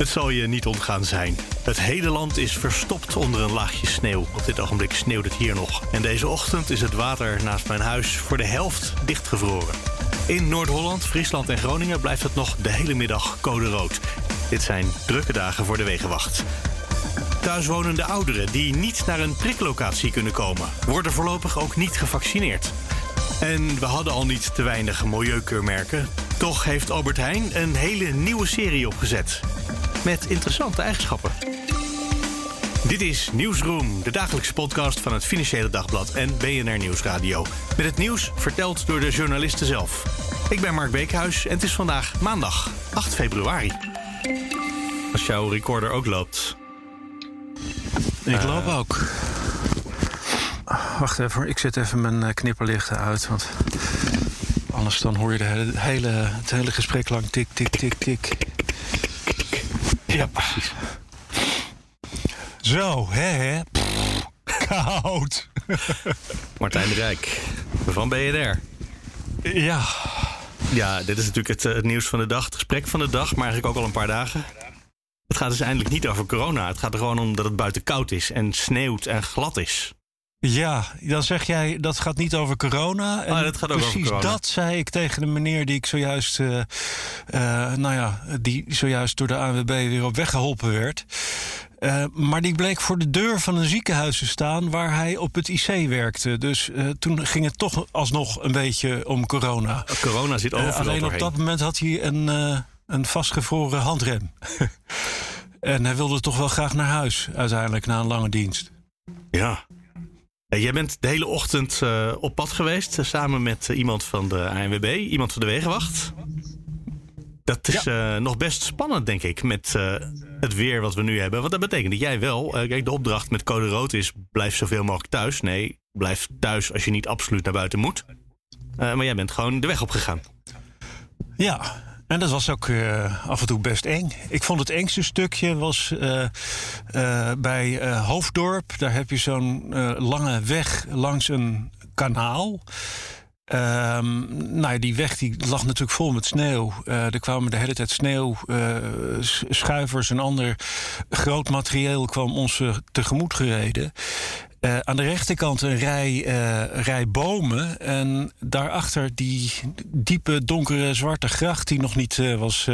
Het zal je niet ontgaan zijn. Het hele land is verstopt onder een laagje sneeuw. Op dit ogenblik sneeuwt het hier nog. En deze ochtend is het water naast mijn huis voor de helft dichtgevroren. In Noord-Holland, Friesland en Groningen blijft het nog de hele middag code rood. Dit zijn drukke dagen voor de wegenwacht. Thuiswonende ouderen die niet naar een priklocatie kunnen komen, worden voorlopig ook niet gevaccineerd. En we hadden al niet te weinig milieukeurmerken. Toch heeft Albert Heijn een hele nieuwe serie opgezet. Met interessante eigenschappen. Dit is Nieuwsroom, de dagelijkse podcast van het Financiële Dagblad en BNR Nieuwsradio. Met het nieuws verteld door de journalisten zelf. Ik ben Mark Beekhuis en het is vandaag maandag 8 februari. Als jouw recorder ook loopt. Ik loop ook. Wacht even, ik zet even mijn eh, knipperlichten uit. Want anders dan hoor je de hele, hele, het hele gesprek lang tik, tik, tik, tik. Ja, precies. Zo, hè, hè. Pff, koud. Martijn de Rijk van BNR. Ja, Ja, dit is natuurlijk het, eh, het nieuws van de dag, het gesprek van de dag, maar eigenlijk ook al een paar dagen. Het gaat dus eindelijk niet over corona. Het gaat er gewoon om dat het buiten koud is en sneeuwt en glad is. Ja, dan zeg jij dat gaat niet over corona. En Ah, dat gaat ook over precies corona. dat zei ik tegen de meneer die ik zojuist, eh, eh, nou ja, die zojuist door de ANWB weer op weg geholpen werd. Eh, maar die bleek voor de deur van een ziekenhuis te staan waar hij op het IC werkte. Dus toen ging het toch alsnog een beetje om corona. Corona zit overal alleen op dat moment had hij een, een vastgevroren handrem. en hij wilde toch wel graag naar huis, uiteindelijk, na een lange dienst. Ja. Ja, Jij bent de hele ochtend eh, op pad geweest, eh, samen met eh, iemand van de ANWB, iemand van de Wegenwacht. Dat is eh, nog best spannend, denk ik, met eh, het weer wat we nu hebben. Want dat betekent dat jij wel, eh, kijk, de opdracht met code rood is: blijf zoveel mogelijk thuis. Nee, blijf thuis als je niet absoluut naar buiten moet. Eh, maar jij bent gewoon de weg opgegaan. Ja, en dat was ook eh, af en toe best eng. Ik vond het engste stukje was eh, eh, bij Hoofddorp. Daar heb je zo'n lange weg langs een kanaal. Ehm, nou die weg die lag natuurlijk vol met sneeuw. Eh, er kwamen de hele tijd sneeuw, eh, s- schuivers en ander groot materieel kwam ons tegemoet gereden. Eh, aan de rechterkant een rij, eh, rij bomen. En daarachter die diepe, donkere, zwarte gracht die nog niet eh, was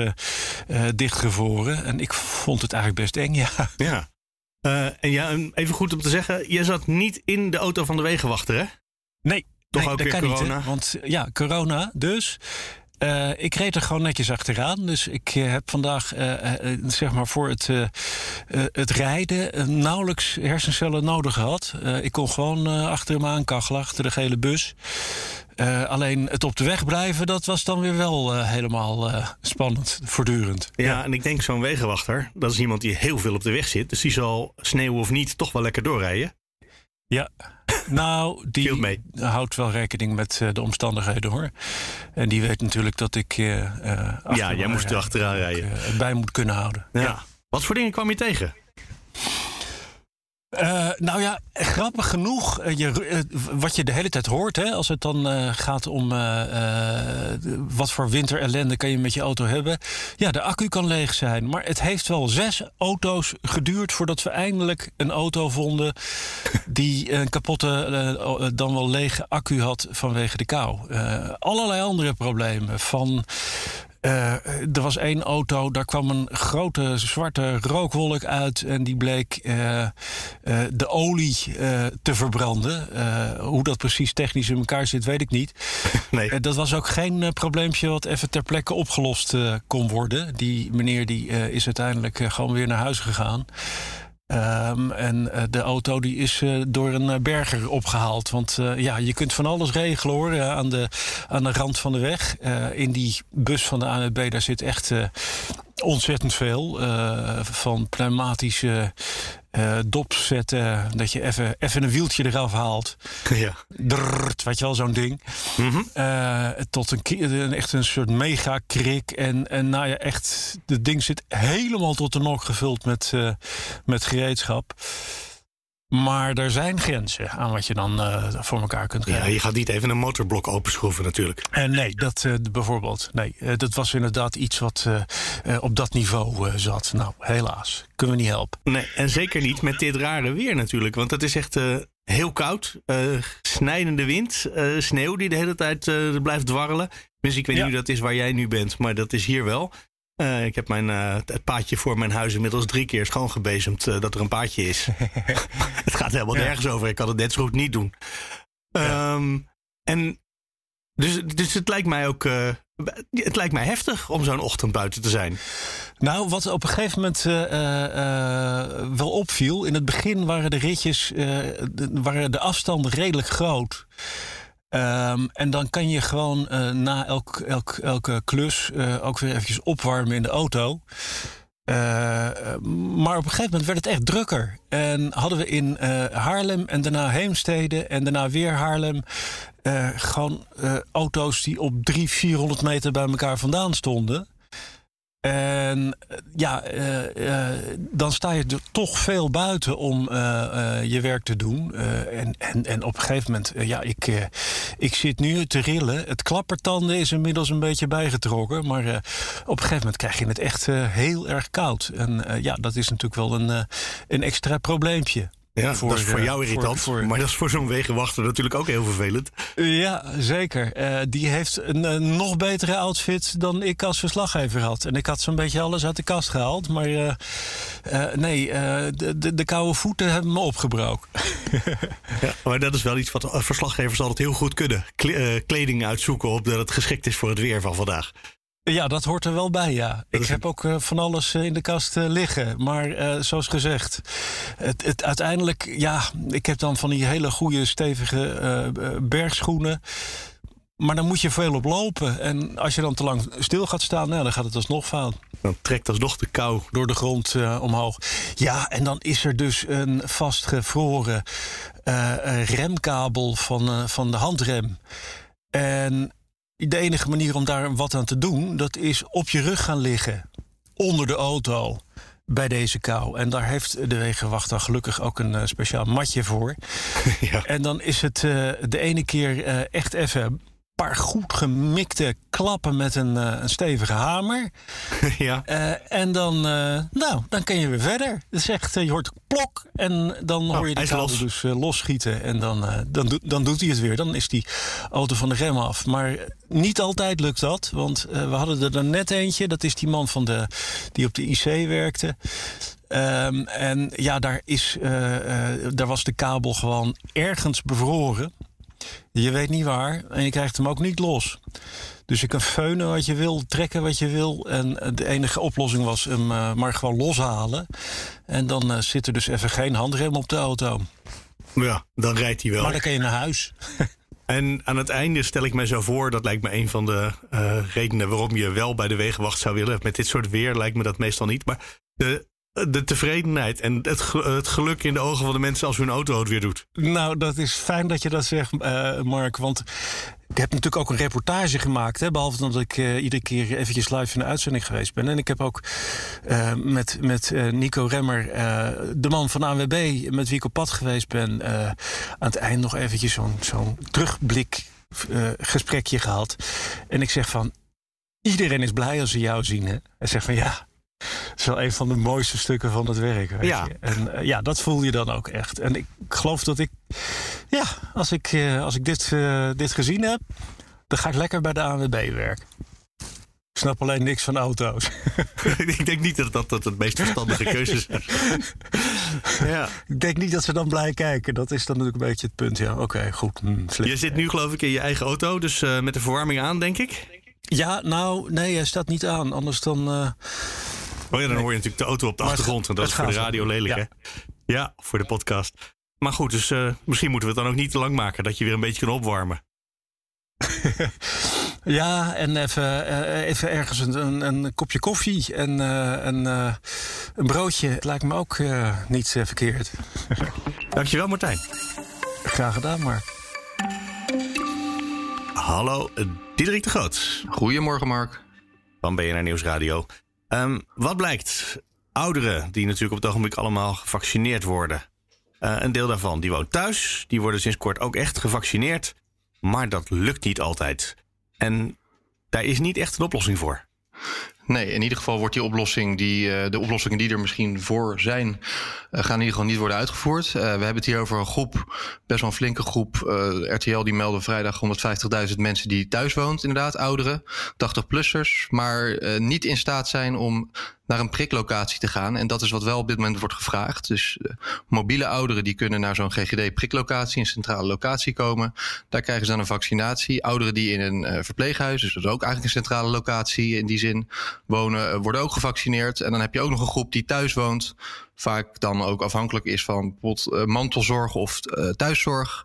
dichtgevroren. En ik vond het eigenlijk best eng, ja. Ja. En ja, en even goed om te zeggen: jij zat niet in de auto van de Wegenwachter, hè? Nee, Toch nee, ook dat weer kan corona? niet. Want ja, corona dus. Eh, ik reed er gewoon netjes achteraan. Dus ik eh, heb vandaag, eh, zeg maar, voor het, het rijden nauwelijks hersencellen nodig gehad. Eh, ik kon gewoon achter hem aankachelen, achter de gele bus. Alleen het op de weg blijven, dat was dan weer wel helemaal spannend, voortdurend. Ja, en ik denk zo'n wegenwachter, dat is iemand die heel veel op de weg zit. Dus die zal sneeuw of niet toch wel lekker doorrijden. Ja, nou, die houdt wel rekening met eh, de omstandigheden hoor. En die weet natuurlijk dat ik. eh, eh, Ja, jij moest er achteraan rijden. bij moet kunnen houden. Ja. Wat voor dingen kwam je tegen? Eh, nou ja, grappig genoeg, eh, je, eh, wat je de hele tijd hoort, hè, als het dan gaat om wat voor winterellende kan je met je auto hebben. Ja, de accu kan leeg zijn, maar het heeft wel zes auto's geduurd voordat we eindelijk een auto vonden die een kapotte, dan wel lege accu had vanwege de kou. Allerlei andere problemen van. Eh, er was één auto, daar kwam een grote zwarte rookwolk uit. En die bleek eh, eh, de olie eh, te verbranden. Eh, hoe dat precies technisch in elkaar zit, weet ik niet. Nee. Eh, dat was ook geen eh, probleempje wat even ter plekke opgelost eh, kon worden. Die meneer die, eh, is uiteindelijk eh, gewoon weer naar huis gegaan. Ehm, en eh, de auto die is eh, door een eh, berger opgehaald. Want ja, je kunt van alles regelen hoor. aan, de, aan de rand van de weg. In die bus van de ANWB daar zit echt ontzettend veel. van pneumatische eh dops zetten. Dat je even, even een wieltje eraf haalt. Ja. Drrrt, weet je wel, zo'n ding. Mhm. Eh, tot een, ki- een, echt een soort mega krik. En, en nou ja, echt, het ding zit helemaal tot de nok gevuld met, eh, met gereedschap. Maar er zijn grenzen aan wat je dan uh, voor elkaar kunt krijgen. Ja, je gaat niet even een motorblok openschroeven natuurlijk. Uh, nee, dat uh, bijvoorbeeld. Nee, dat was inderdaad iets wat op dat niveau zat. Nou, helaas. Kunnen we niet helpen. Nee, en zeker niet met dit rare weer natuurlijk. Want het is echt heel koud. snijdende wind. sneeuw die de hele tijd blijft dwarrelen. Dus ik weet niet hoe dat is waar jij nu bent. Maar dat is hier wel. Uh, ik heb mijn, uh, het paadje voor mijn huis inmiddels drie keer schoongebezemd uh, dat er een paadje is. het gaat helemaal ja. nergens over. Ik kan het net zo goed niet doen. Ja. Um, en dus, dus het lijkt mij ook. het lijkt mij heftig om zo'n ochtend buiten te zijn. Nou, wat op een gegeven moment wel opviel. In het begin waren de ritjes. De, waren de afstanden redelijk groot. Um, en dan kan je gewoon uh, na elk, elk, elke klus uh, ook weer eventjes opwarmen in de auto. Uh, maar op een gegeven moment werd het echt drukker. En hadden we in Haarlem en daarna Heemstede en daarna weer Haarlem... gewoon auto's die op 300, 400 meter bij elkaar vandaan stonden... En eh, ja, uh, uh, dan sta je er toch veel buiten om je werk te doen. en, en, en op een gegeven moment, ja, ik, ik zit nu te rillen. Het klappertanden is inmiddels een beetje bijgetrokken. Maar op een gegeven moment krijg je het echt heel erg koud. En ja, dat is natuurlijk wel een, een extra probleempje. Ja, voor, dat is voor jou irritant. Voor, voor... Maar dat is voor zo'n wegenwachter natuurlijk ook heel vervelend. Ja, zeker. Uh, die heeft een, een, nog betere outfit dan ik als verslaggever had. En ik had zo'n beetje alles uit de kast gehaald. Maar uh, uh, nee, de, de, de, koude voeten hebben me opgebroken. ja, maar dat is wel iets wat verslaggevers altijd heel goed kunnen. Kleding uitzoeken op dat het geschikt is voor het weer van vandaag. Ja, dat hoort er wel bij, ja. Ik heb ook uh, van alles uh, in de kast uh, liggen. Maar zoals gezegd, het, het, uiteindelijk, ja, ik heb dan van die hele goede, stevige bergschoenen. Maar dan moet je veel op lopen. En als je dan te lang stil gaat staan, nou, dan gaat het alsnog fout. Dan trekt alsnog de kou door de grond omhoog. Ja, en dan is er dus een vastgevroren remkabel van, van de handrem. En de enige manier om daar wat aan te doen, dat is op je rug gaan liggen. Onder de auto. Bij deze kou. En daar heeft de wegenwachter gelukkig ook een uh, speciaal matje voor. Ja. En dan is het uh, de ene keer uh, echt even paar goed gemikte klappen met een, uh, een stevige hamer. ja. Uh, en dan, uh, nou, dan kun je weer verder. Het zegt, je hoort plok en dan oh, hoor je de kabel los. dus losschieten. En dan, dan, dan doet hij het weer. Dan is die auto van de rem af. Maar niet altijd lukt dat. Want we hadden er dan net eentje. Dat is die man van de, die op de IC werkte. Um, en ja, daar, is, daar was de kabel gewoon ergens bevroren. Je weet niet waar en je krijgt hem ook niet los. Dus je kan feunen wat je wil, trekken wat je wil. En de enige oplossing was hem uh, maar gewoon loshalen. En dan uh, zit er dus even geen handrem op de auto. Ja, dan rijdt hij wel. Maar dan kan je naar huis. En aan het einde stel ik mij zo voor, dat lijkt me een van de uh, redenen waarom je wel bij de wegenwacht zou willen. Met dit soort weer lijkt me dat meestal niet. Maar de de tevredenheid en het, het geluk in de ogen van de mensen als hun auto het weer doet. Nou, dat is fijn dat je dat zegt, uh, Mark. Want ik heb natuurlijk ook een reportage gemaakt. Hè, behalve dat ik uh, iedere keer eventjes live in de uitzending geweest ben. En ik heb ook uh, met, met Nico Remmer, de man van AWB, met wie ik op pad geweest ben, aan het eind nog eventjes zo'n zo'n terugblik gesprekje gehad. En ik zeg van, iedereen is blij als ze jou zien. Hè? Hij zegt van ja, het is wel een van de mooiste stukken van het werk. Weet ja. Je. En uh, ja, dat voel je dan ook echt. En ik geloof dat ik, ja, als ik, uh, als ik dit, uh, dit gezien heb, dan ga ik lekker bij de ANWB werken. Ik snap alleen niks van auto's. ik denk niet dat dat, dat het meest verstandige keuze is. ja. Ik denk niet dat ze dan blij kijken. Dat is dan natuurlijk een beetje het punt. Ja, oké, goed. Hm, je zit nu geloof ik in je eigen auto, dus met de verwarming aan, denk ik. Ja, nou, nee, hij staat niet aan. Anders dan. Oh ja, dan hoor je natuurlijk de auto op de achtergrond. En dat is voor de radio lelijk, ja. hè? Ja, voor de podcast. Maar goed, dus uh, misschien moeten we het dan ook niet te lang maken. Dat je weer een beetje kan opwarmen. ja, en even, uh, even ergens een, een, een, kopje koffie en een, een broodje. Het lijkt me ook niet verkeerd. Dankjewel, Martijn. Graag gedaan, Mark. Hallo, Diederik de Groot. Goedemorgen, Mark. Van BNR Nieuwsradio. Um, wat blijkt? Ouderen die natuurlijk op het ogenblik allemaal gevaccineerd worden. een deel daarvan die woont thuis. Die worden sinds kort ook echt gevaccineerd. Maar dat lukt niet altijd. En daar is niet echt een oplossing voor. Nee, in ieder geval wordt die oplossing, die, uh, de oplossingen die er misschien voor zijn, uh, gaan in ieder geval niet worden uitgevoerd. Uh, we hebben het hier over een groep, best wel een flinke groep. RTL die meldde vrijdag 150.000 mensen die thuis woont, inderdaad, ouderen, 80-plussers, maar niet in staat zijn om naar een priklocatie te gaan. En dat is wat wel op dit moment wordt gevraagd. Dus uh, mobiele ouderen die kunnen naar zo'n GGD-priklocatie, een centrale locatie komen. Daar krijgen ze dan een vaccinatie. Ouderen die in een uh, verpleeghuis, dus dat is ook eigenlijk een centrale locatie in die zin, wonen, uh, worden ook gevaccineerd. En dan heb je ook nog een groep die thuis woont. Vaak dan ook afhankelijk is van bijvoorbeeld mantelzorg of thuiszorg.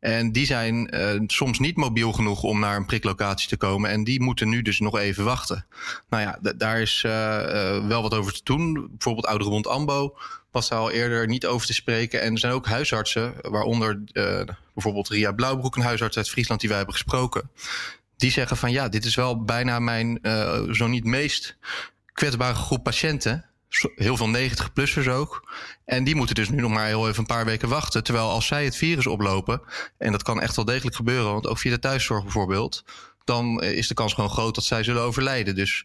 En die zijn uh, soms niet mobiel genoeg om naar een priklocatie te komen. En die moeten nu dus nog even wachten. Nou ja, daar is uh, uh, wel wat over te doen. Bijvoorbeeld Ouderbond Ambo was daar al eerder niet over te spreken. En er zijn ook huisartsen, waaronder bijvoorbeeld Ria Blauwbroek, een huisarts uit Friesland die wij hebben gesproken. Die zeggen van ja, dit is wel bijna mijn zo niet meest kwetsbare groep patiënten heel veel 90-plussers ook. En die moeten dus nu nog maar heel even een paar weken wachten. Terwijl als zij het virus oplopen, en dat kan echt wel degelijk gebeuren, want ook via de thuiszorg bijvoorbeeld, dan is de kans gewoon groot dat zij zullen overlijden. Dus,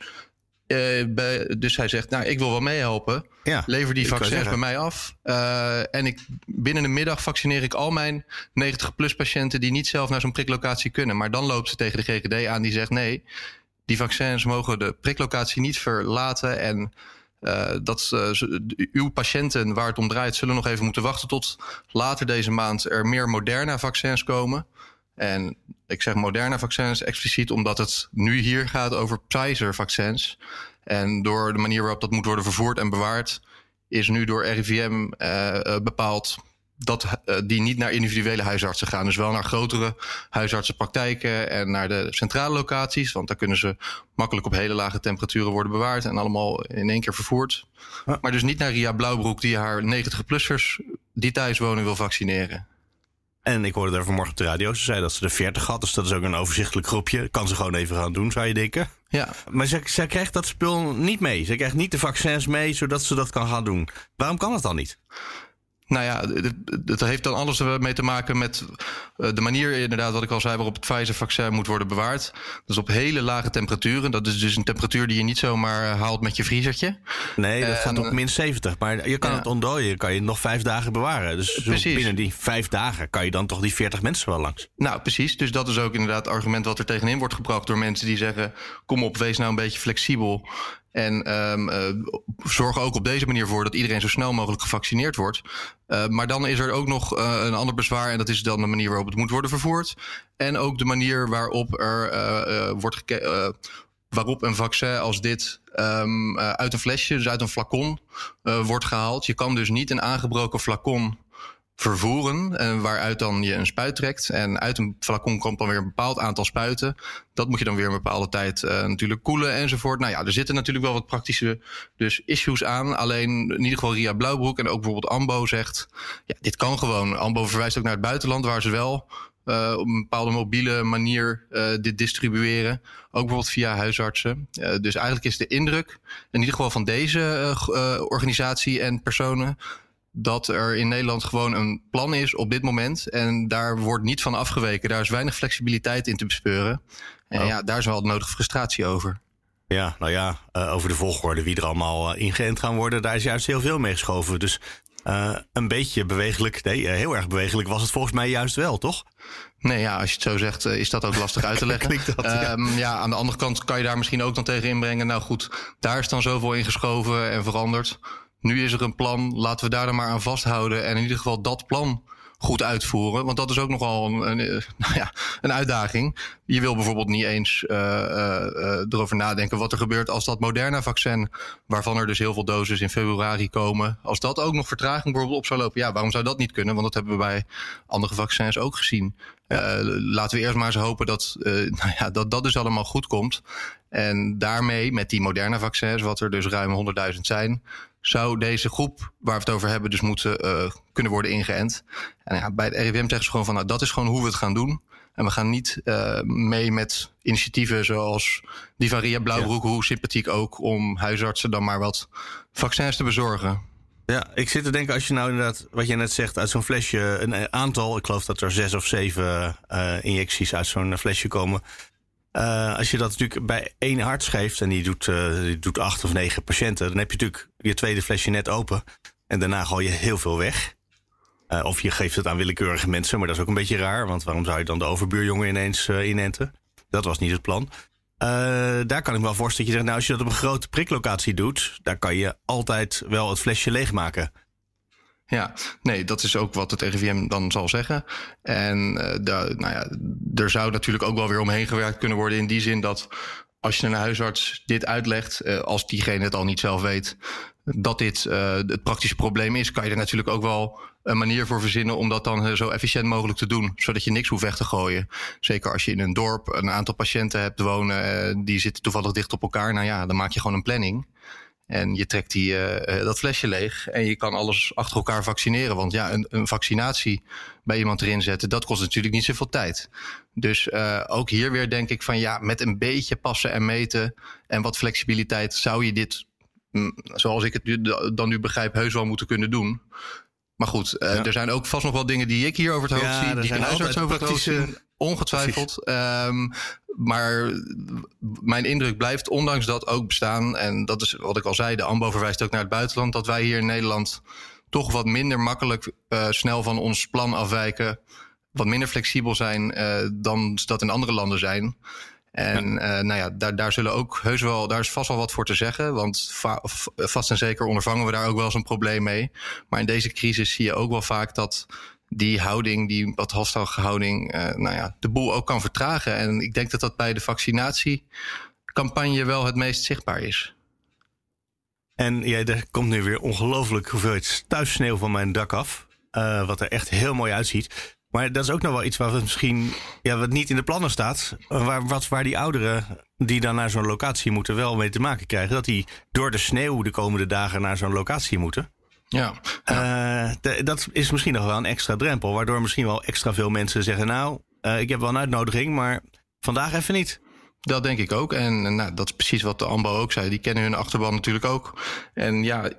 uh, bij, dus hij zegt, nou, ik wil wel meehelpen. Ja, Lever die vaccins bij mij af. Uh, en ik, binnen de middag vaccineer ik al mijn 90-plus patiënten die niet zelf naar zo'n priklocatie kunnen. Maar dan loopt ze tegen de GGD aan die zegt, nee, die vaccins mogen de priklocatie niet verlaten en uh, dat uw patiënten waar het om draait zullen nog even moeten wachten tot later deze maand er meer moderne vaccins komen. En ik zeg moderne vaccins expliciet omdat het nu hier gaat over Pfizer-vaccins. En door de manier waarop dat moet worden vervoerd en bewaard, is nu door RIVM uh, bepaald dat uh, die niet naar individuele huisartsen gaan. Dus wel naar grotere huisartsenpraktijken en naar de centrale locaties. Want daar kunnen ze makkelijk op hele lage temperaturen worden bewaard en allemaal in één keer vervoerd. Maar dus niet naar Ria Blauwbroek die haar 90-plussers die thuis wonen wil vaccineren. En ik hoorde daar vanmorgen op de radio. Ze zei dat ze de 40 had. Dus dat is ook een overzichtelijk groepje. Kan ze gewoon even gaan doen, zou je denken. Ja. Maar ze, zij krijgt dat spul niet mee. Ze krijgt niet de vaccins mee, zodat ze dat kan gaan doen. Waarom kan het dan niet? Nou ja, het heeft dan alles mee te maken met eh, de manier, inderdaad, wat ik al zei, waarop het Pfizer-vaccin moet worden bewaard. Dus op hele lage temperaturen. Dat is dus een temperatuur die je niet zomaar eh, haalt met je vriezertje. Nee, dat en, gaat op min 70. Maar je kan ja. het ontdooien, kan je nog vijf dagen bewaren. Dus binnen die vijf dagen kan je dan toch die 40 mensen wel langs. Nou, precies. Dus dat is ook inderdaad het argument wat er tegenin wordt gebracht door mensen die zeggen: kom op, wees nou een beetje flexibel. En um, uh, zorg ook op deze manier voor dat iedereen zo snel mogelijk gevaccineerd wordt. Uh, maar dan is er ook nog uh, een ander bezwaar. En dat is dan de manier waarop het moet worden vervoerd. En ook de manier waarop er wordt gekeken waarop een vaccin als dit um, uit een flesje, dus uit een flacon, wordt gehaald. Je kan dus niet een aangebroken flacon vervoeren. En waaruit dan je een spuit trekt. En uit een flacon komt dan weer een bepaald aantal spuiten. Dat moet je dan weer een bepaalde tijd uh, natuurlijk koelen enzovoort. Nou ja, er zitten natuurlijk wel wat praktische dus issues aan. Alleen in ieder geval Ria Blauwbroek en ook bijvoorbeeld Ambo zegt... ja, dit kan gewoon. Ambo verwijst ook naar het buitenland waar ze wel... Uh, op een bepaalde mobiele manier dit distribueren. Ook bijvoorbeeld via huisartsen. Dus eigenlijk is de indruk, in ieder geval van deze organisatie en personen, dat er in Nederland gewoon een plan is op dit moment. En daar wordt niet van afgeweken. Daar is weinig flexibiliteit in te bespeuren. En oh. ja, daar is wel de nodige frustratie over. Ja, nou ja, uh, over de volgorde wie er allemaal uh, ingeënt gaan worden, daar is juist heel veel mee geschoven. Dus uh, een beetje bewegelijk, nee, heel erg bewegelijk was het volgens mij juist wel, toch? Nee, ja, als je het zo zegt, is dat ook lastig uit te leggen. dat, ja. Um, ja, aan de andere kant kan je daar misschien ook dan tegen inbrengen. Nou goed, daar is dan zoveel in geschoven en veranderd. Nu is er een plan, laten we daar dan maar aan vasthouden. En in ieder geval dat plan goed uitvoeren. Want dat is ook nogal een, een, nou ja, een uitdaging. Je wil bijvoorbeeld niet eens uh, uh, erover nadenken wat er gebeurt als dat Moderna-vaccin, waarvan er dus heel veel doses in februari komen, als dat ook nog vertraging bijvoorbeeld op zou lopen. Ja, waarom zou dat niet kunnen? Want dat hebben we bij andere vaccins ook gezien. Laten we eerst maar eens hopen dat, nou ja, dat dat dus allemaal goed komt. En daarmee, met die Moderna-vaccins, wat er dus ruim 100.000 zijn, zou deze groep waar we het over hebben dus moeten uh, kunnen worden ingeënt. En ja, bij het RIVM zeggen ze gewoon van nou, dat is gewoon hoe we het gaan doen. En we gaan niet uh, mee met initiatieven zoals die van Ria Blauwbroek, ja. hoe sympathiek ook, om huisartsen dan maar wat vaccins te bezorgen. Ja, ik zit te denken als je nou inderdaad, wat je net zegt, uit zo'n flesje een aantal, ik geloof dat er zes of zeven uh, injecties uit zo'n flesje komen. Uh, als je dat natuurlijk bij één arts geeft en die doet, uh, die doet acht of negen patiënten, dan heb je natuurlijk je tweede flesje net open en daarna gooi je heel veel weg. Uh, of je geeft het aan willekeurige mensen, maar dat is ook een beetje raar, want waarom zou je dan de overbuurjongen ineens inenten? Dat was niet het plan. Daar kan ik me wel voorstellen dat je zegt, nou, als je dat op een grote priklocatie doet, daar kan je altijd wel het flesje leegmaken. Ja, nee, dat is ook wat het RIVM dan zal zeggen. En uh, nou ja, er zou natuurlijk ook wel weer omheen gewerkt kunnen worden in die zin dat als je een huisarts dit uitlegt, uh, als diegene het al niet zelf weet, dat dit uh, het praktische probleem is, kan je er natuurlijk ook wel een manier voor verzinnen om dat dan zo efficiënt mogelijk te doen, zodat je niks hoeft weg te gooien. Zeker als je in een dorp een aantal patiënten hebt wonen, die zitten toevallig dicht op elkaar. Nou ja, dan maak je gewoon een planning. En je trekt die, uh, dat flesje leeg en je kan alles achter elkaar vaccineren. Want ja, een, een vaccinatie bij iemand erin zetten, dat kost natuurlijk niet zoveel tijd. Dus uh, ook hier weer denk ik van ja, met een beetje passen en meten en wat flexibiliteit zou je dit, zoals ik het nu, dan nu begrijp, heus wel moeten kunnen doen. Maar goed, uh, ja. er zijn ook vast nog wel dingen die ik hier over het hoofd ja, zie. Die een huisarts over het hoofd zien. Ongetwijfeld. Um, maar mijn indruk blijft, ondanks dat ook bestaan. En dat is wat ik al zei, de AMBO verwijst ook naar het buitenland. Dat wij hier in Nederland toch wat minder makkelijk uh, snel van ons plan afwijken. Wat minder flexibel zijn uh, dan dat in andere landen zijn. En ja. Uh, nou ja, daar, daar zullen ook heus wel, daar is vast wel wat voor te zeggen. Want va vast en zeker ondervangen we daar ook wel eens een probleem mee. Maar in deze crisis zie je ook wel vaak dat die houding, die wat halstarrige houding, uh, nou ja, de boel ook kan vertragen. En ik denk dat dat bij de vaccinatiecampagne wel het meest zichtbaar is. En ja, er komt nu weer ongelooflijk hoeveelheid stuifsneeuw van mijn dak af. Uh, wat er echt heel mooi uitziet. Maar dat is ook nog wel iets wat misschien ja, wat niet in de plannen staat. Waar, wat, waar die ouderen die dan naar zo'n locatie moeten wel mee te maken krijgen. Dat die door de sneeuw de komende dagen naar zo'n locatie moeten. Ja. ja. Uh, dat is misschien nog wel een extra drempel. Waardoor misschien wel extra veel mensen zeggen: Nou, uh, ik heb wel een uitnodiging, maar vandaag even niet. Dat denk ik ook. En nou, dat is precies wat de AMBO ook zei. Die kennen hun achterban natuurlijk ook. En ja,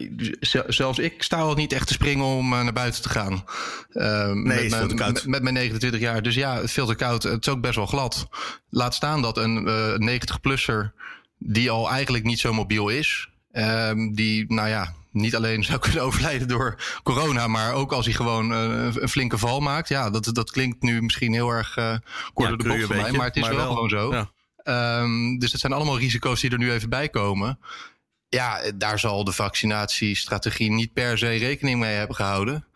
zelfs ik sta al niet echt te springen om uh, naar buiten te gaan. Uh, nee, met, mijn, met, met, mijn 29 jaar. Dus ja, het veel te koud. Het is ook best wel glad. Laat staan dat een uh, 90-plusser, die al eigenlijk niet zo mobiel is, ehm, die, nou ja, niet alleen zou kunnen overlijden door corona, maar ook als hij gewoon uh, een flinke val maakt. Ja, dat, dat klinkt nu misschien heel erg uh, kort ja, door de bocht voor mij, maar het is wel, wel, gewoon zo. Ja. Um, dus het zijn allemaal risico's die er nu even bij komen. Ja, daar zal de vaccinatiestrategie niet per se rekening mee hebben gehouden.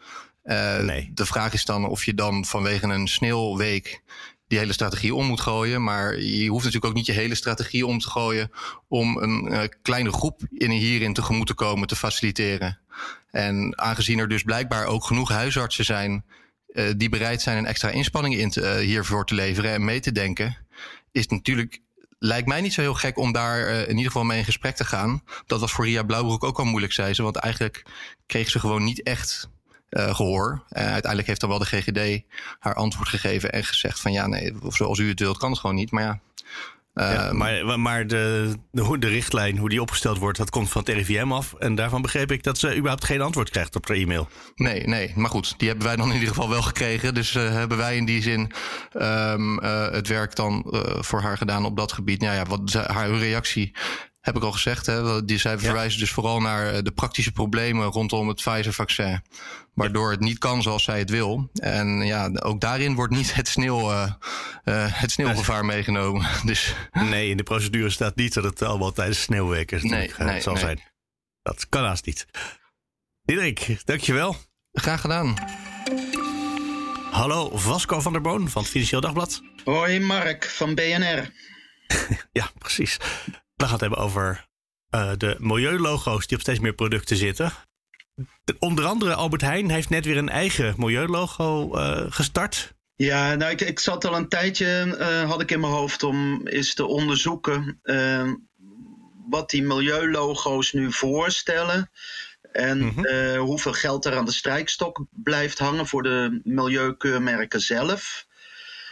Uh, nee. De vraag is dan of je dan vanwege een sneeuwweek die hele strategie om moet gooien. Maar je hoeft natuurlijk ook niet je hele strategie om te gooien om een uh, kleine groep in hierin tegemoet te komen te faciliteren. En aangezien er dus blijkbaar ook genoeg huisartsen zijn uh, die bereid zijn een extra inspanning in te, uh, hiervoor te leveren en mee te denken, is natuurlijk lijkt mij niet zo heel gek om daar in ieder geval mee in gesprek te gaan. Dat was voor Ria Blauwbroek ook al moeilijk, zei ze. Want eigenlijk kreeg ze gewoon niet echt uh, gehoor. Uh, uiteindelijk heeft dan wel de GGD haar antwoord gegeven en gezegd van ja, nee, zoals u het wilt, kan het gewoon niet. Maar ja. Uh, ja maar maar de, de, de, richtlijn, hoe die opgesteld wordt, dat komt van het RIVM af. En daarvan begreep ik dat ze überhaupt geen antwoord krijgt op haar e-mail. Nee, nee. Maar goed, die hebben wij dan in ieder geval wel gekregen. Dus uh, hebben wij in die zin um, uh, het werk dan voor haar gedaan op dat gebied. Nou ja, wat haar reactie heb ik al gezegd. Hè, die, zij verwijzen ja. dus vooral naar de praktische problemen rondom het Pfizer-vaccin. Waardoor het niet kan zoals zij het wil. En ja, ook daarin wordt niet het, sneeuw, uh, uh, het sneeuwgevaar meegenomen. Dus. Nee, in de procedure staat niet dat het allemaal tijdens sneeuwweken nee, nee, zal nee. zijn. Dat kan haast niet. Diederik, dankjewel. Graag gedaan. Hallo, Vasco van der Boon van het Financieel Dagblad. Hoi, Mark van BNR. ja, precies. We gaan het hebben over uh, de milieulogo's die op steeds meer producten zitten. Onder andere Albert Heijn heeft net weer een eigen milieulogo uh, gestart. Ja, nou, ik, ik zat al een tijdje, uh, had ik in mijn hoofd om eens te onderzoeken wat die milieulogo's nu voorstellen. En mm -hmm. hoeveel geld er aan de strijkstok blijft hangen voor de milieukeurmerken zelf.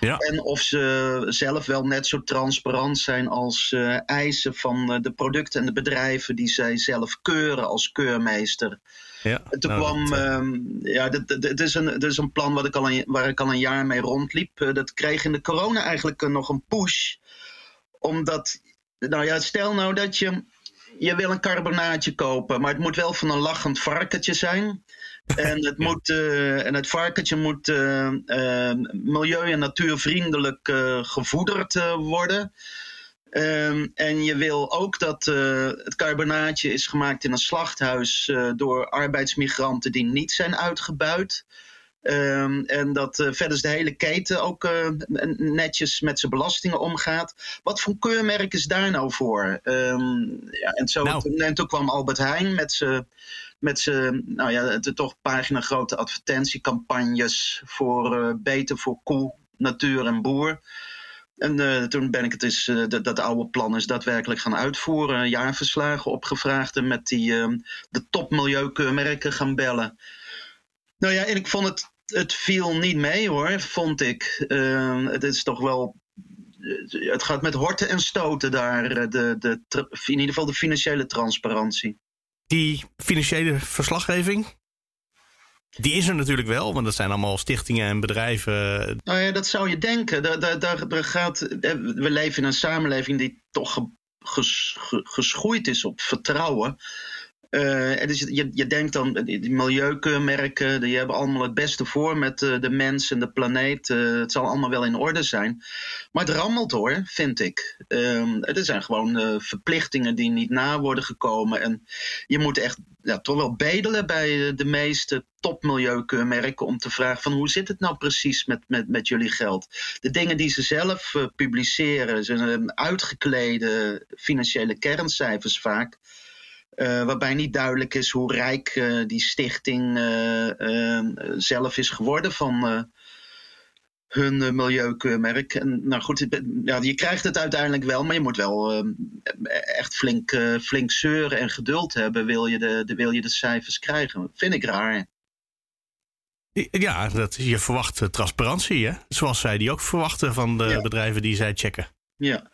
Ja. En of ze zelf wel net zo transparant zijn als eisen van de producten en de bedrijven die zij zelf keuren als keurmeester. Ja, en toen nou, kwam, ehm, ja, het is, een, is een plan wat ik al een, waar ik al een jaar mee rondliep. dat kreeg in de corona eigenlijk nog een push. Omdat, nou ja, stel nou dat je je wil een carbonaatje kopen, maar het moet wel van een lachend varkentje zijn. En het, moet, uh, en het varkentje moet uh, uh, milieu- en natuurvriendelijk gevoederd worden. Ehm, en je wil ook dat het carbonaatje is gemaakt in een slachthuis door arbeidsmigranten die niet zijn uitgebuit. Um, en dat uh, verder de hele keten ook uh, netjes met zijn belastingen omgaat. Wat voor keurmerk is daar nou voor? Um, ja, en, zo, nou. en toen kwam Albert Heijn met zijn met zijn, nou ja, de toch pagina grote advertentiecampagnes voor uh, beter voor koe, natuur en boer. En toen ben ik het eens, dat, dat oude plan is daadwerkelijk gaan uitvoeren. Jaarverslagen opgevraagd en met die, ehm, de topmilieukeurmerken gaan bellen. Nou ja, en ik vond het, het viel niet mee hoor, vond ik. Uh, het is toch wel het gaat met horten en stoten daar, eh, de, de, in ieder geval de financiële transparantie. Die financiële verslaggeving, die is er natuurlijk wel, want dat zijn allemaal stichtingen en bedrijven. Nou ja, dat zou je denken. Daar, daar, daar gaat, eh, we leven in een samenleving die toch ges, geschoeid is op vertrouwen. Uh, dus je, je denkt dan, die milieukeurmerken, die hebben allemaal het beste voor met uh, de mens en de planeet. Het zal allemaal wel in orde zijn. Maar het rammelt hoor, vind ik. Uh, er zijn gewoon verplichtingen die niet na worden gekomen. En je moet echt ja, toch wel bedelen bij de meeste topmilieukeurmerken om te vragen van hoe zit het nou precies met, met, met jullie geld? De dingen die ze zelf publiceren, zijn uitgeklede financiële kerncijfers vaak. Uh, waarbij niet duidelijk is hoe rijk uh, die stichting uh, zelf is geworden van hun milieukeurmerk. En, nou goed, ja, je krijgt het uiteindelijk wel, maar je moet wel echt flink, flink zeuren en geduld hebben, wil je de, de, wil je de cijfers krijgen. Vind ik raar. Ja, dat, je verwacht transparantie, hè? zoals zij die ook verwachten van de ja. bedrijven die zij checken. Ja.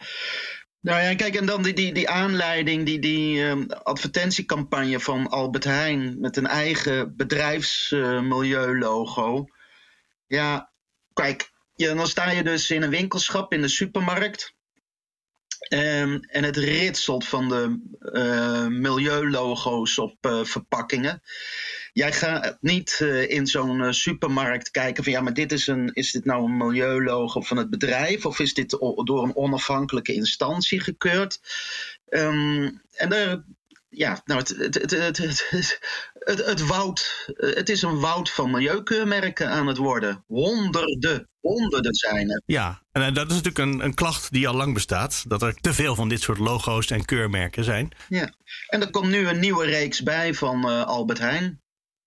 Nou ja, kijk, en dan die, die, die aanleiding, die, die um, advertentiecampagne van Albert Heijn met een eigen bedrijfsmilieulogo. Ja, kijk, dan sta je dus in een winkelschap in de supermarkt. Um, en het ritselt van de uh, milieulogo's op uh, verpakkingen. Jij gaat niet uh, in zo'n uh, supermarkt kijken van ja, maar dit is, een, is dit nou een milieulogo van het bedrijf of is dit door een onafhankelijke instantie gekeurd? Um, en er, ja, nou, het, het, het, het, het, het, woud, het is een woud van milieukeurmerken aan het worden. Honderden, honderden zijn er. Ja, en dat is natuurlijk een, een klacht die al lang bestaat. Dat er te veel van dit soort logo's en keurmerken zijn. Ja, en er komt nu een nieuwe reeks bij van uh, Albert Heijn.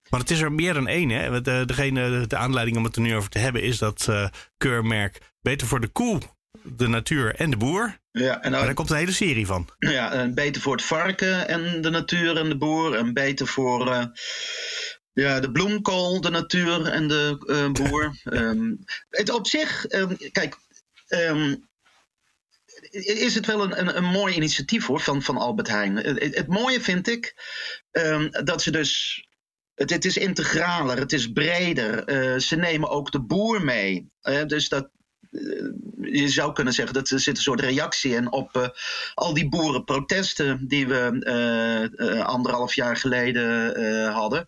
Maar het is er meer dan één. Hè? De, degene, de aanleiding om het er nu over te hebben is dat uh, keurmerk beter voor de koe, de natuur en de boer. Ja, en daar komt een hele serie van. Ja, en beter voor het varken en de natuur en de boer. En beter voor uh, ja, de bloemkool, de natuur en de uh, boer. um, het op zich, um, kijk, um, is het wel een, een, een, mooi initiatief hoor, van, van Albert Heijn. Het, het mooie vind ik dat ze dus het, het, is integraler, het is breder. Uh, ze nemen ook de boer mee. Uh, dus dat, uh, je zou kunnen zeggen dat er zit een soort reactie in op al die boerenprotesten die we anderhalf jaar geleden hadden.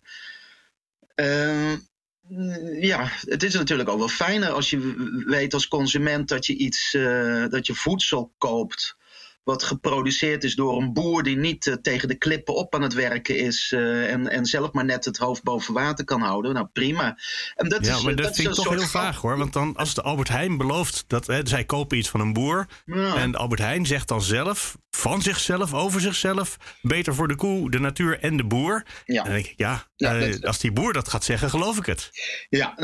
ja, het is natuurlijk ook wel fijner als je weet als consument dat je iets, dat je voedsel koopt wat geproduceerd is door een boer die niet uh, tegen de klippen op aan het werken is uh, en, en zelf maar net het hoofd boven water kan houden. Nou prima. En dat ja, is, maar dat, dat vind ik toch heel vaag hoor. Want dan als de Albert Heijn belooft dat hè, zij kopen iets van een boer. Ja. En Albert Heijn zegt dan zelf, van zichzelf, over zichzelf, beter voor de koe, de natuur en de boer. Ja. Dan denk ik, ja, ja uh, als die boer dat gaat zeggen, geloof ik het. Ja,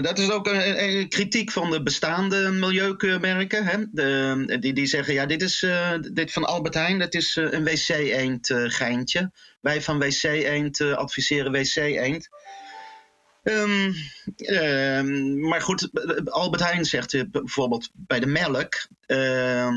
dat is ook een, een, kritiek van de bestaande milieukeurmerken. Hè? De, die, die zeggen, ja, dit is dit van Albert Heijn, dat is uh, een wc-eend uh, geintje. Wij van wc-eend adviseren wc-eend. Um, maar goed, Albert Heijn zegt bijvoorbeeld bij de melk: uh,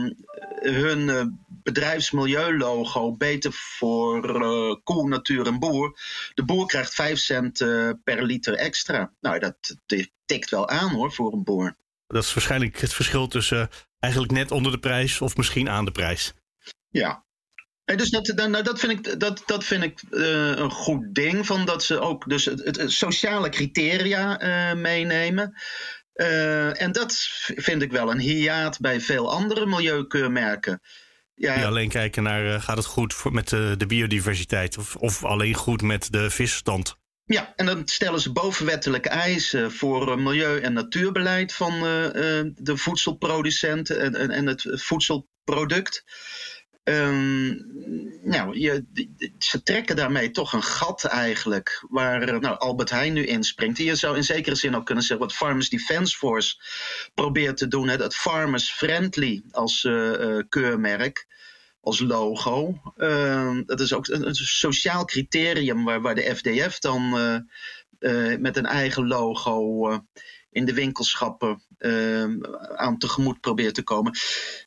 hun bedrijfsmilieulogo beter voor uh, koe, natuur en boer. De boer krijgt 5 cent per liter extra. Nou, dat tikt wel aan hoor voor een boer. Dat is waarschijnlijk het verschil tussen eigenlijk net onder de prijs of misschien aan de prijs. Ja, en dus dat, nou, dat vind ik, dat, dat vind ik uh, een goed ding. Van dat ze ook dus het, het sociale criteria uh, meenemen. Uh, en dat vind ik wel een hiaat bij veel andere milieukeurmerken. Ja. Alleen kijken naar gaat het goed voor, met de, de biodiversiteit of, of alleen goed met de visstand. Ja, en dan stellen ze bovenwettelijke eisen voor milieu- en natuurbeleid van uh, de voedselproducenten en, en, en het voedselproduct. Um, nou, je, ze trekken daarmee toch een gat eigenlijk, waar nou, Albert Heijn nu inspringt. Je zou in zekere zin ook kunnen zeggen wat Farmers Defence Force probeert te doen. Hè, dat Farmers Friendly als keurmerk, als logo. Uh, dat is ook een, sociaal criterium waar, waar de FDF dan uh, met een eigen logo in de winkelschappen uh, aan tegemoet probeert te komen.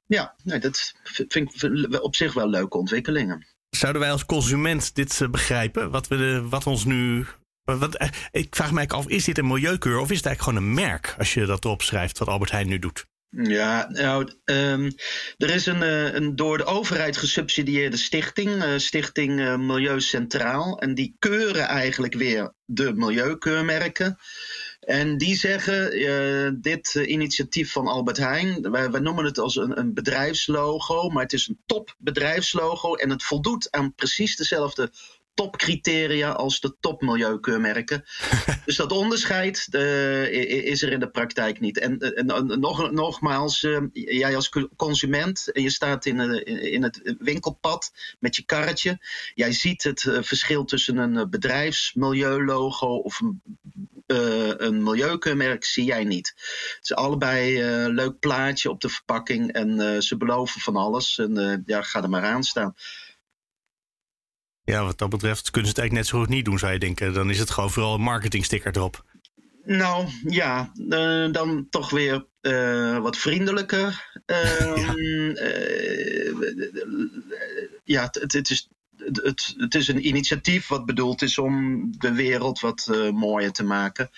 Ja, nee, dat vind ik op zich wel leuke ontwikkelingen. Zouden wij als consument dit begrijpen? Wat, we de, wat ons nu. Wat, ik vraag me af, is dit een milieukeur of is het eigenlijk gewoon een merk als je dat opschrijft wat Albert Heijn nu doet? Ja, nou, um, er is een, uh, een, door de overheid gesubsidieerde stichting, uh, Stichting uh, Milieu Centraal. En die keuren eigenlijk weer de milieukeurmerken. En die zeggen, dit initiatief van Albert Heijn, wij, wij, noemen het als een, een bedrijfslogo, maar het is een topbedrijfslogo en het voldoet aan precies dezelfde topcriteria als de topmilieukeurmerken. dus dat onderscheid uh, is er in de praktijk niet. En, en nog, nogmaals, uh, jij als consument en je staat in, uh, in het winkelpad met je karretje. Jij ziet het verschil tussen een bedrijfsmilieulogo of een, een milieukeurmerk, zie jij niet. Het is allebei een leuk plaatje op de verpakking en ze beloven van alles. En ja, ga er maar aan staan. Ja, wat dat betreft kunnen ze het eigenlijk net zo goed niet doen, zou je denken. Dan is het gewoon vooral een marketingsticker erop. Nou ja, uh, dan toch weer uh, wat vriendelijker. Uh, ja, ja het, het, is, het, het is een initiatief wat bedoeld is om de wereld wat mooier te maken.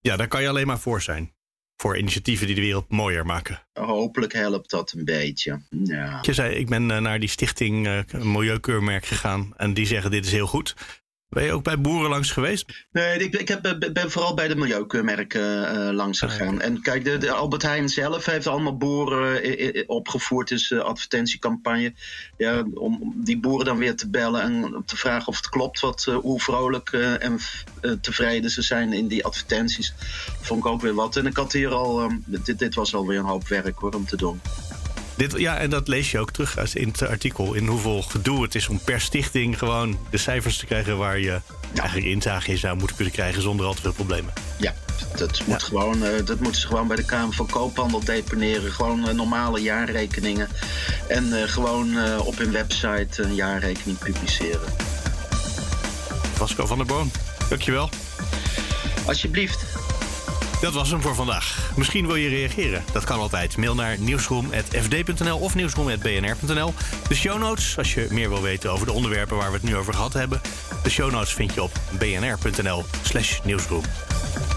Ja, daar kan je alleen maar voor zijn voor initiatieven die de wereld mooier maken. Hopelijk helpt dat een beetje. Ja. Je zei, ik ben eh, naar die stichting uh, Milieukeurmerk gegaan en die zeggen dit is heel goed. Ben je ook bij boeren langs geweest? Nee, ik, ik heb, ben vooral bij de milieukeurmerken uh, langs ah, gegaan. En kijk, de, de, Albert Heijn zelf heeft allemaal boeren uh, opgevoerd in zijn advertentiecampagne. Ja, om die boeren dan weer te bellen en te vragen of het klopt wat, uh, hoe vrolijk en tevreden ze zijn in die advertenties. Vond ik ook weer wat. En ik had hier al, dit, dit was alweer een hoop werk hoor, om te doen. Dit, ja, en dat lees je ook terug in het artikel. In hoeveel gedoe het is om per stichting gewoon de cijfers te krijgen waar je ja. eigenlijk inzage in zou moeten kunnen krijgen zonder al te veel problemen. Ja, dat, moet ja. gewoon, uh, dat moeten ze gewoon bij de Kamer van Koophandel deponeren. Gewoon uh, normale jaarrekeningen. En uh, gewoon op hun website een jaarrekening publiceren. Vasco van der Boom, dankjewel. Alsjeblieft. Dat was hem voor vandaag. Misschien wil je reageren. Dat kan altijd. Mail naar nieuwsroom.fd.nl of nieuwsroom.bnr.nl. De show notes, als je meer wil weten over de onderwerpen waar we het nu over gehad hebben. De show notes vind je op bnr.nl slash nieuwsroom.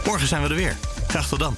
Morgen zijn we er weer. Graag tot dan.